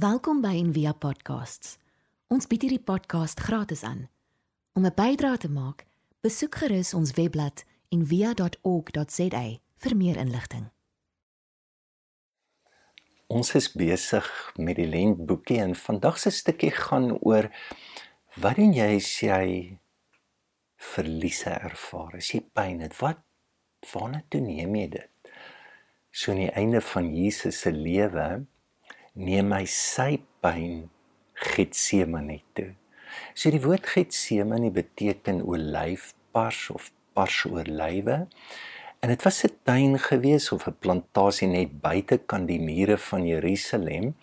Welkom by Envia Podcasts. Ons bied hierdie podcast gratis aan. Om 'n bydrae te maak, besoek gerus ons webblad en via.org.za vir meer inligting. Ons is besig met die lentboekie en vandag se stukkie gaan oor wat doen jy as jy verliese ervaar? As jy pyn het, wat waarna toe neem jy dit? So aan die einde van Jesus se lewe neem hy sy pyn Getsemane toe. So die woord Getsemane beteken olyfpars of pars olywe. En dit was 'n tuin gewees of 'n plantasie net buite kan die mure van Jerusalem.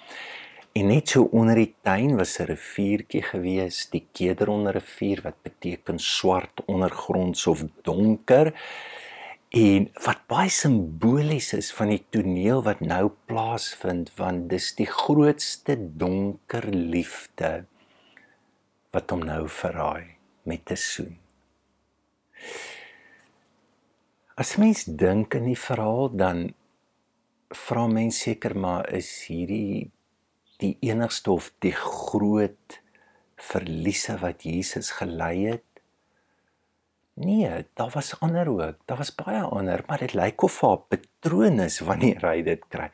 En net so onder die tuin was 'n riviertjie gewees, die Kedron rivier wat beteken swart ondergronds of donker. En wat baie simbolies is van die toneel wat nou plaasvind, want dis die grootste donker liefde wat hom nou verraai met 'n soen. As mens dink in die verhaal dan vra mens seker maar is hierdie die enigste of die groot verliese wat Jesus gelei het? Nee, daar was ander ook. Daar was baie ander, maar dit lyk of haar patroon is wanneer hy dit kry.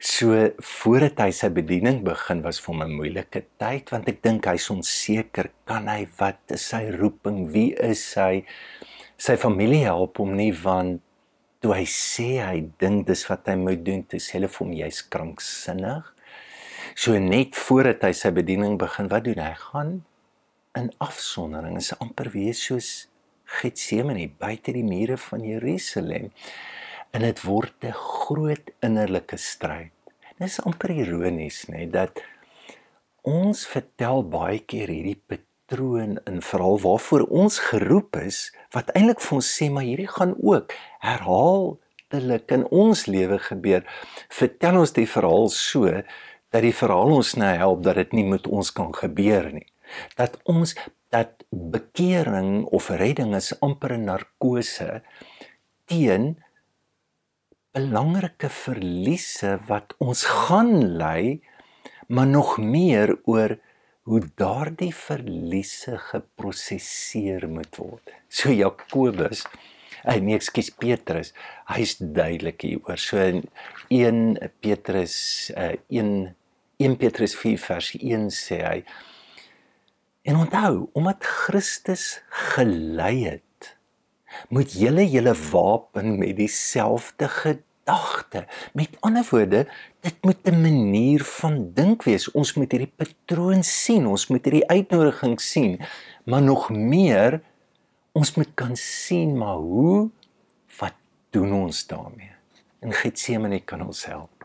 So voordat hy sy bediening begin was vir 'n moeilike tyd want ek dink hy's onseker, kan hy wat is sy roeping? Wie is hy? sy familie help hom nie want toe hy sê hy dink dis wat hy moet doen, toe sê hulle vir hom jy's kranksinnig. So net voordat hy sy bediening begin, wat doen hy? Gaan in afsondering. Dit is amper wees soos Getsemane buite die mure van Jerusalem. En dit word 'n groot innerlike stryd. Dit is amper ironies, nê, dat ons vertel baie keer hierdie patroon in verhaal waarvoor ons geroep is wat eintlik vir ons sê maar hierdie gaan ook herhaaldelik in ons lewe gebeur. Vertel ons die verhaal so dat die verhaal ons nou help dat dit nie met ons kan gebeur nie. Dat ons dat bekering of redding is amper 'n narkose teen belangrike verliese wat ons gaan lei maar nog meer oor hoe daardie verliese geprosesseer moet word. So Jakobus, hy nee, ekskuus Petrus, hy's duidelik hieroor. So in 1 Petrus uh, 1 1 Petrus 4 vers 1 sê hy En onthou, omdat Christus gelei het, moet julle julle wapen met dieselfde gedagte. Met ander woorde, dit moet 'n manier van dink wees. Ons moet hierdie patroon sien, ons moet hierdie uitnodiging sien, maar nog meer ons moet kan sien maar hoe wat doen ons daarmee? In Getsemane kan ons help.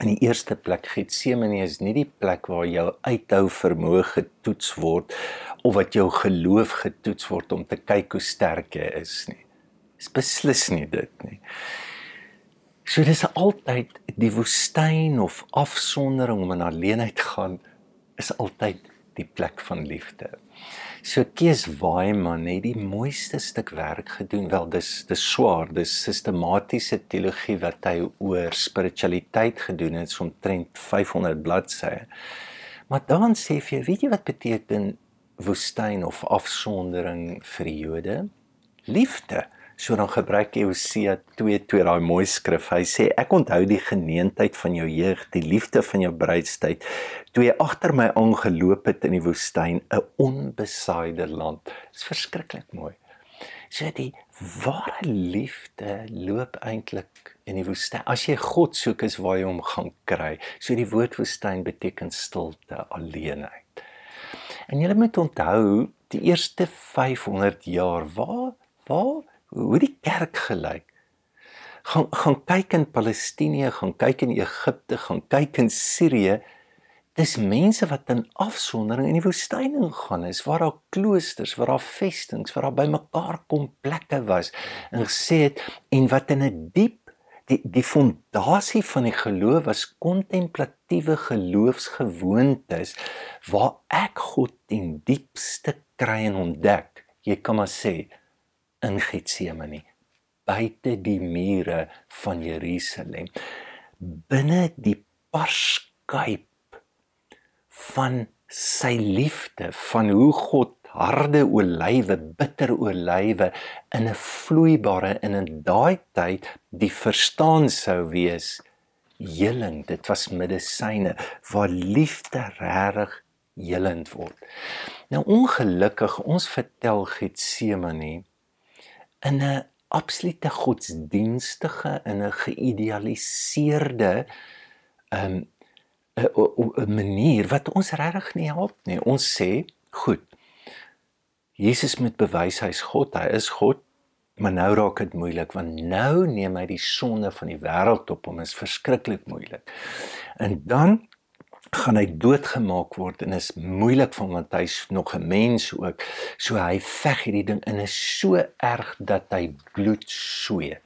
In die eerste plek Getsemane is nie die plek waar jou uithou vermoë getoets word of wat jou geloof getoets word om te kyk hoe sterk jy is nie. Dis beslis nie dit nie. So dis altyd die woestyn of afsondering om in alleenheid gaan is altyd die plek van liefde. So Kees Waaiman het die mooiste stuk werk gedoen. Wel dis dis swaar, dis sistematiese teologie wat hy oor spiritualiteit gedoen het, omtrent 500 bladsye. Maar dan sê hy, weet jy wat beteken woestyn of afsondering vir die Jode? Liefde. So dan gebruik Hosea 2:2 daai mooi skrif. Hy sê ek onthou die geneentheid van jou jeug, die liefde van jou bruidstyd, toe jy agter my aangeloop het in die woestyn, 'n onbesaaide land. Dit is verskriklik mooi. So die ware liefde loop eintlik in die woestyn. As jy God soek, is waar jy hom gaan kry. So die woord woestyn beteken stilte, alleenheid. En jy moet onthou, die eerste 500 jaar, waar waar hoe die kerk gelyk. Gaan gaan kyk in Palestina, gaan kyk in Egipte, gaan kyk in Sirië. Dis mense wat in afsondering in die woestyn ingaan is waar daar kloosters, waar daar vestings, waar daar bymekaar kom plekke was en gesê het en wat in 'n diep die die fondasie van die geloof was kontemplatiewe geloofsgewoontes waar ek God ten diepste kry en ontdek. Jy kan maar sê in Getsemane buite die mure van Jerusalem binne die skuip van sy liefde, van hoe God harde olywe, bitter olywe in 'n vloeibare in 'n daai tyd die verstaan sou wees heling. Dit was medisyne waar liefde regtig helend word. Nou ongelukkig ons vertel Getsemane in 'n absolute godsdienstige in 'n geïdealiseerde ehm, 'n um, 'n manier wat ons regtig nie help nie. Ons sê, goed. Jesus moet bewys hy's God, hy is God, maar nou raak dit moeilik want nou neem hy die sonde van die wêreld op hom, is verskriklik moeilik. En dan gaan hy doodgemaak word en is moeilik vir hom want hy's nog 'n mens ook. So hy veg hierdie ding en is so erg dat hy bloed sweet.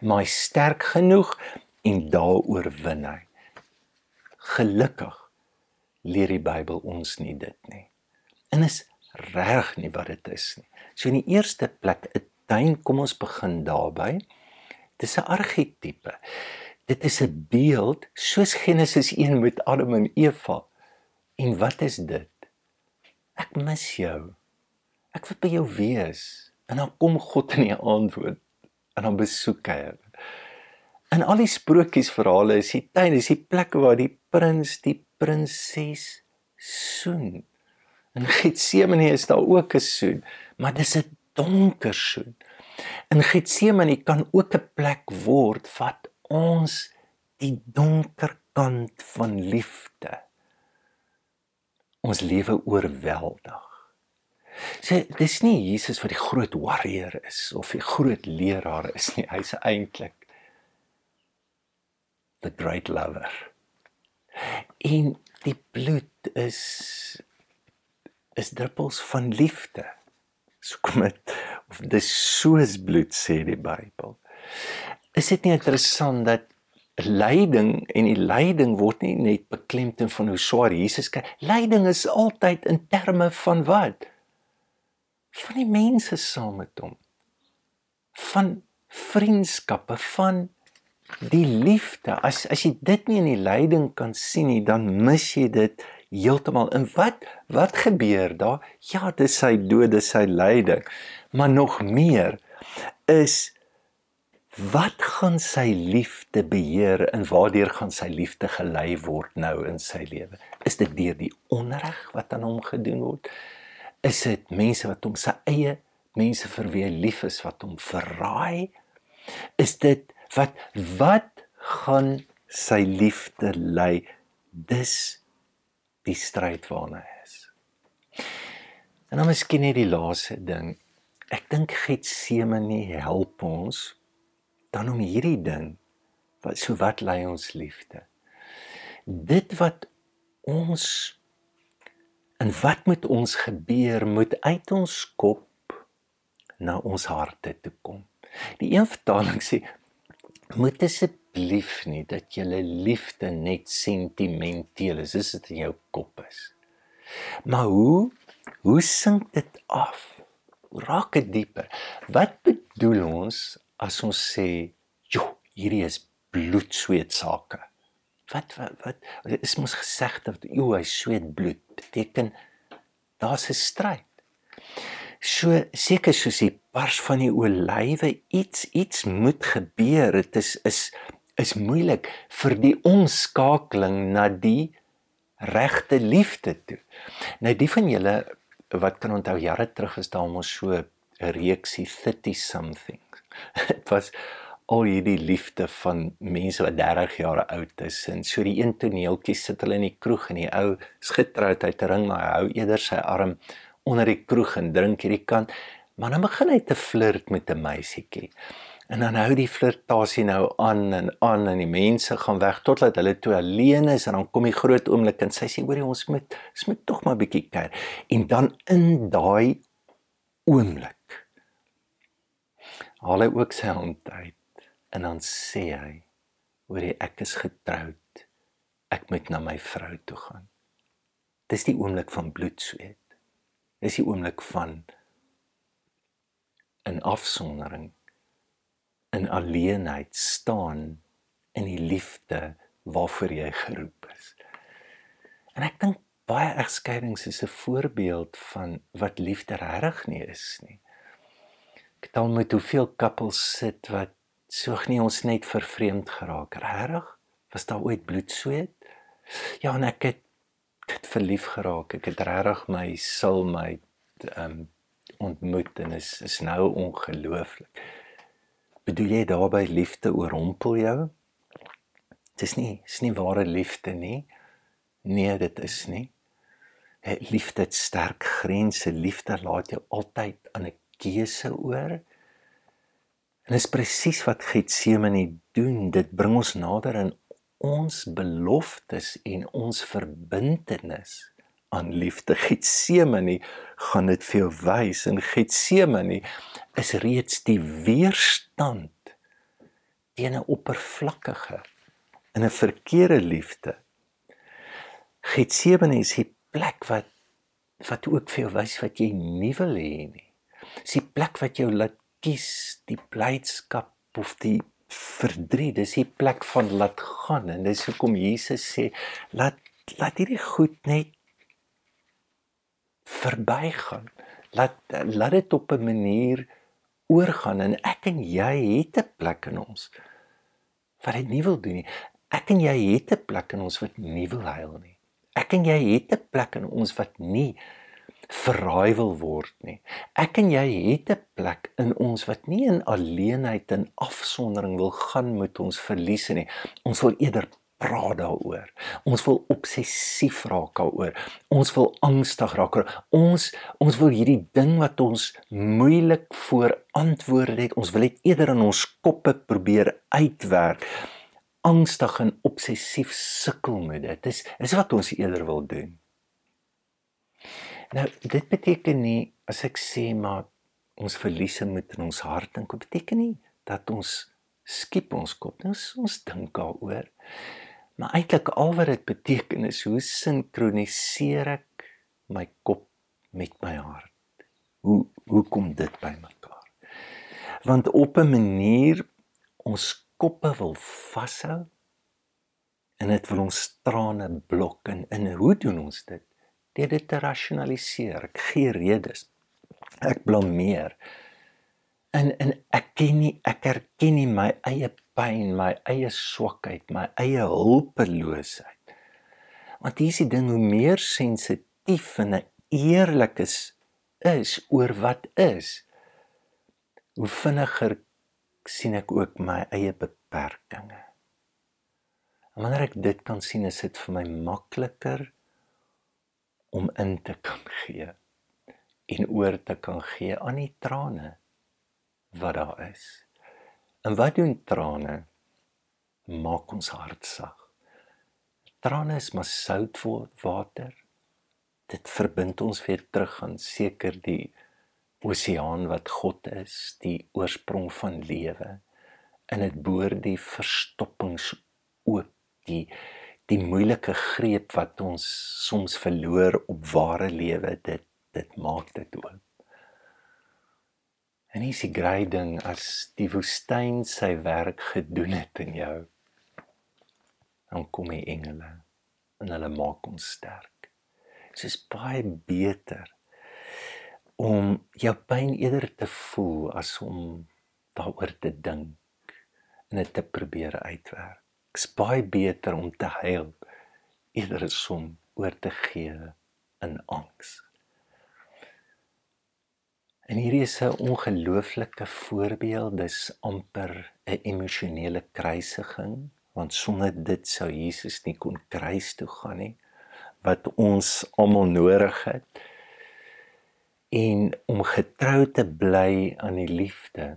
Maar hy sterk genoeg en daaroor wen hy. Gelukkig leer die Bybel ons nie dit nie. En is reg nie wat dit is nie. So in die eerste plek 'n tuin, kom ons begin daarby. Dis 'n argetipe. Dit is 'n beeld soos Genesis 1 met Adam en Eva. En wat is dit? Ek mis jou. Ek wil by jou wees. En dan kom God in die antwoord en dan besoek hy hulle. In al die sprokiesverhale is die tuin, is die plek waar die prins die prinses soen. In Getsemane is daar ook 'n soen, maar dis 'n donker soen. In Getsemane kan ook 'n plek word wat ons die donker kant van liefde ons lewe oorweldig. Sê dis nie Jesus wat die groot warrior is of die groot leraar is nie, hy's eintlik the great lover. En die bloed is is druppels van liefde. So kom dit of dis soos bloed sê die Bybel is dit nie interessant dat lyding en die lyding word nie net beklemtoon van hoe swaar Jesus kry. Lyding is altyd in terme van wat? Van die mense saam met hom. Van vriendskappe, van die liefde. As as jy dit nie in die lyding kan sien nie, dan mis jy dit heeltemal. En wat wat gebeur daar? Ja, dis sy dood, dis sy lyding. Maar nog meer is wat gaan sy liefde beheer en waardeur gaan sy liefde gelei word nou in sy lewe? Is dit deur die onreg wat aan hom gedoen word? Is dit mense wat hom sy eie mense vir wie hy lief is wat hom verraai? Is dit wat wat gaan sy liefde lei? Dis die stryd waarna hy is. En dan miskien net die laaste ding. Ek dink Getsemane help ons dan om hierdie ding wat so wat lei ons liefde. Dit wat ons en wat met ons gebeur moet uit ons kop na ons harte toe kom. Die een vertaling sê moet asseblief nie dat julle liefde net sentimenteel is, dis dit in jou kop is. Maar hoe hoe sink dit af? Hoe raak dit dieper? Wat bedoel ons as ons sê, "Jo, hierdie is bloedsweet sake." Wat wat wat is mos gesê dat o, hy sweet bloed beteken daar's 'n stryd. So seker soos die bars van die olywe iets iets moet gebeur. Dit is is is moeilik vir die omskakeling na die regte liefde toe. Nou die van julle wat kan onthou jare terug is daar mos so 'n reeksie 30 something dit was al hierdie liefde van mense wat 30 jaar oud is en so die een toneeltjie sit hulle in die kroeg en die ou skitrout uit 'n ring maar hy hou eerder sy arm onder die kroeg en drink hierdie kant maar dan begin hy te flirt met 'n meisietjie. En dan hou die flirtasie nou aan en aan en die mense gaan weg totdat hulle toe alleen is en dan kom die groot oomblik en sy sê hoorie ons moet ons moet tog maar bietjie kyk en dan in daai oomblik haal hy ook sy hand uit en dan sê hy oor ek is getroud. Ek moet na my vrou toe gaan. Dis die oomblik van bloedsweet. Dis die oomblik van 'n afsondering in alleenheid staan in die liefde waarvoor jy geroep is. En ek dink baie egskeidings is 'n voorbeeld van wat liefde regtig nie is nie. Al met hoeveel koppels sit wat soog nie ons net vervreemd geraak. Regtig? Was daar ooit bloedsweet ja en ek het dit verlief geraak. Ek het regtig my sil my um, ontmoet en is is nou ongelooflik. Bedoel jy daarby liefde oorrompel jou? Dis nie is nie ware liefde nie. Nee dit is nie. Liefde het sterk grense. Liefde laat jou altyd aan 'n keuse oor En dis presies wat Getsemane doen. Dit bring ons nader in ons beloftes en ons verbintenis aan liefde. Getsemane gaan dit vir jou wys en Getsemane is reeds die weerstand teen 'n oppervlakkige in 'n verkeerde liefde. Getsemane is die plek wat wat ook vir jou wys wat jy nie wil hê nie. Dis die plek wat jou laat kies die blydskap of die verdriet. Dis die plek van laat gaan en dis hoekom Jesus sê laat laat hierdie goed net verbygaan. Laat laat dit op 'n manier oorgaan. En ek en jy het 'n plek in ons wat dit nie wil doen nie. Ek en jy het 'n plek in ons wat nie wil huil nie. Ek en jy het 'n plek in ons wat nie verraai wil word nie. Ek en jy het 'n plek in ons wat nie in alleenheid en afsondering wil gaan met ons verliese nie. Ons wil eerder praat daaroor. Ons wil obsessief raak daaroor. Ons wil angstig raak. Ons ons wil hierdie ding wat ons moeilik voorantwoord het, ons wil dit eerder in ons koppe probeer uitwerk. Angstig en obsessief sukkel met dit. Dis is wat ons eerder wil doen. Nou dit beteken nie as ek sê maar ons verliese moet in ons hart dink, dit beteken nie dat ons skiep ons kop nie, ons, ons dink daaroor. Maar eintlik al wat dit beteken is hoe sinkroniseer ek my kop met my hart? Hoe hoe kom dit by mekaar? Want op 'n manier ons koppe wil vashou en dit wil ons trane blok en in hoe doen ons dit? Deur dit te rasionaliseer. Ek gee redes. Ek blameer. En en ek ken nie ek erken nie my eie pyn, my eie swakheid, my eie hulpeloosheid. Want hier is die ding hoe meer sensitief en eerlik is is oor wat is, hoe vinniger sien ek ook my eie beperkings. Wanneer ek dit kan sien, is dit vir my makliker om in te kan gee en oor te kan gee aan die trane wat daar is. En wat doen trane? Maak ons hart sag. Trane is maar soutwater. Dit verbind ons weer terug aan seker die oseaan wat God is, die oorsprong van lewe. En dit boor die verstoppings oop, die die moeilike greep wat ons soms verloor op ware lewe dit dit maak dit oop. En is die groot ding as die woestyn sy werk gedoen het in jou. Dan kom die engele en hulle maak ons sterk. Dit is baie beter om jou pyn eerder te voel as om daaroor te dink en dit te probeer uitwerk is baie beter om te huil eerder as om oor te gee in angs. En hierdie is 'n ongelooflike voorbeeld, dis amper 'n emosionele kruisiging, want sonder dit sou Jesus nie kon kruis toe gaan nie wat ons almal nodig het. En om getrou te bly aan die liefde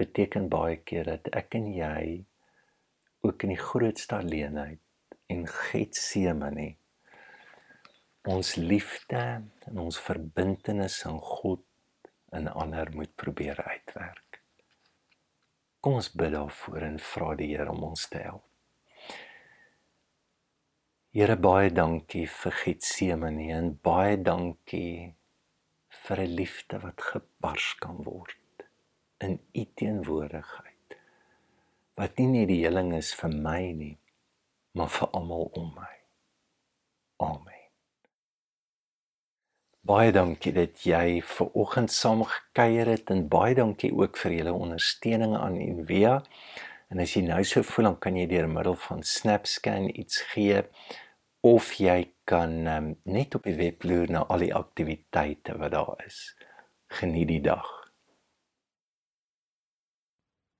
beteken baie keer dat ek en jy ook in die grootste alleenheid en Getsemane ons liefde en ons verbintenis aan God en ander moet probeer uitwerk. Kom ons bid daarvoor en vra die Here om ons te help. Here baie dankie vir Getsemane en baie dankie vir 'n liefde wat gebars kan word in U teenwoordigheid wat nie net die heling is vir my nie, maar vir almal om my. Amen. Baie dankie dat jy ver oggend saam gekuier het en baie dankie ook vir julle ondersteuning aan Envia. En as jy nou so voel, dan kan jy deur middel van SnapScan iets gee of jy kan um, net op die webloer na al die aktiwiteite wat daar is. Geniet die dag.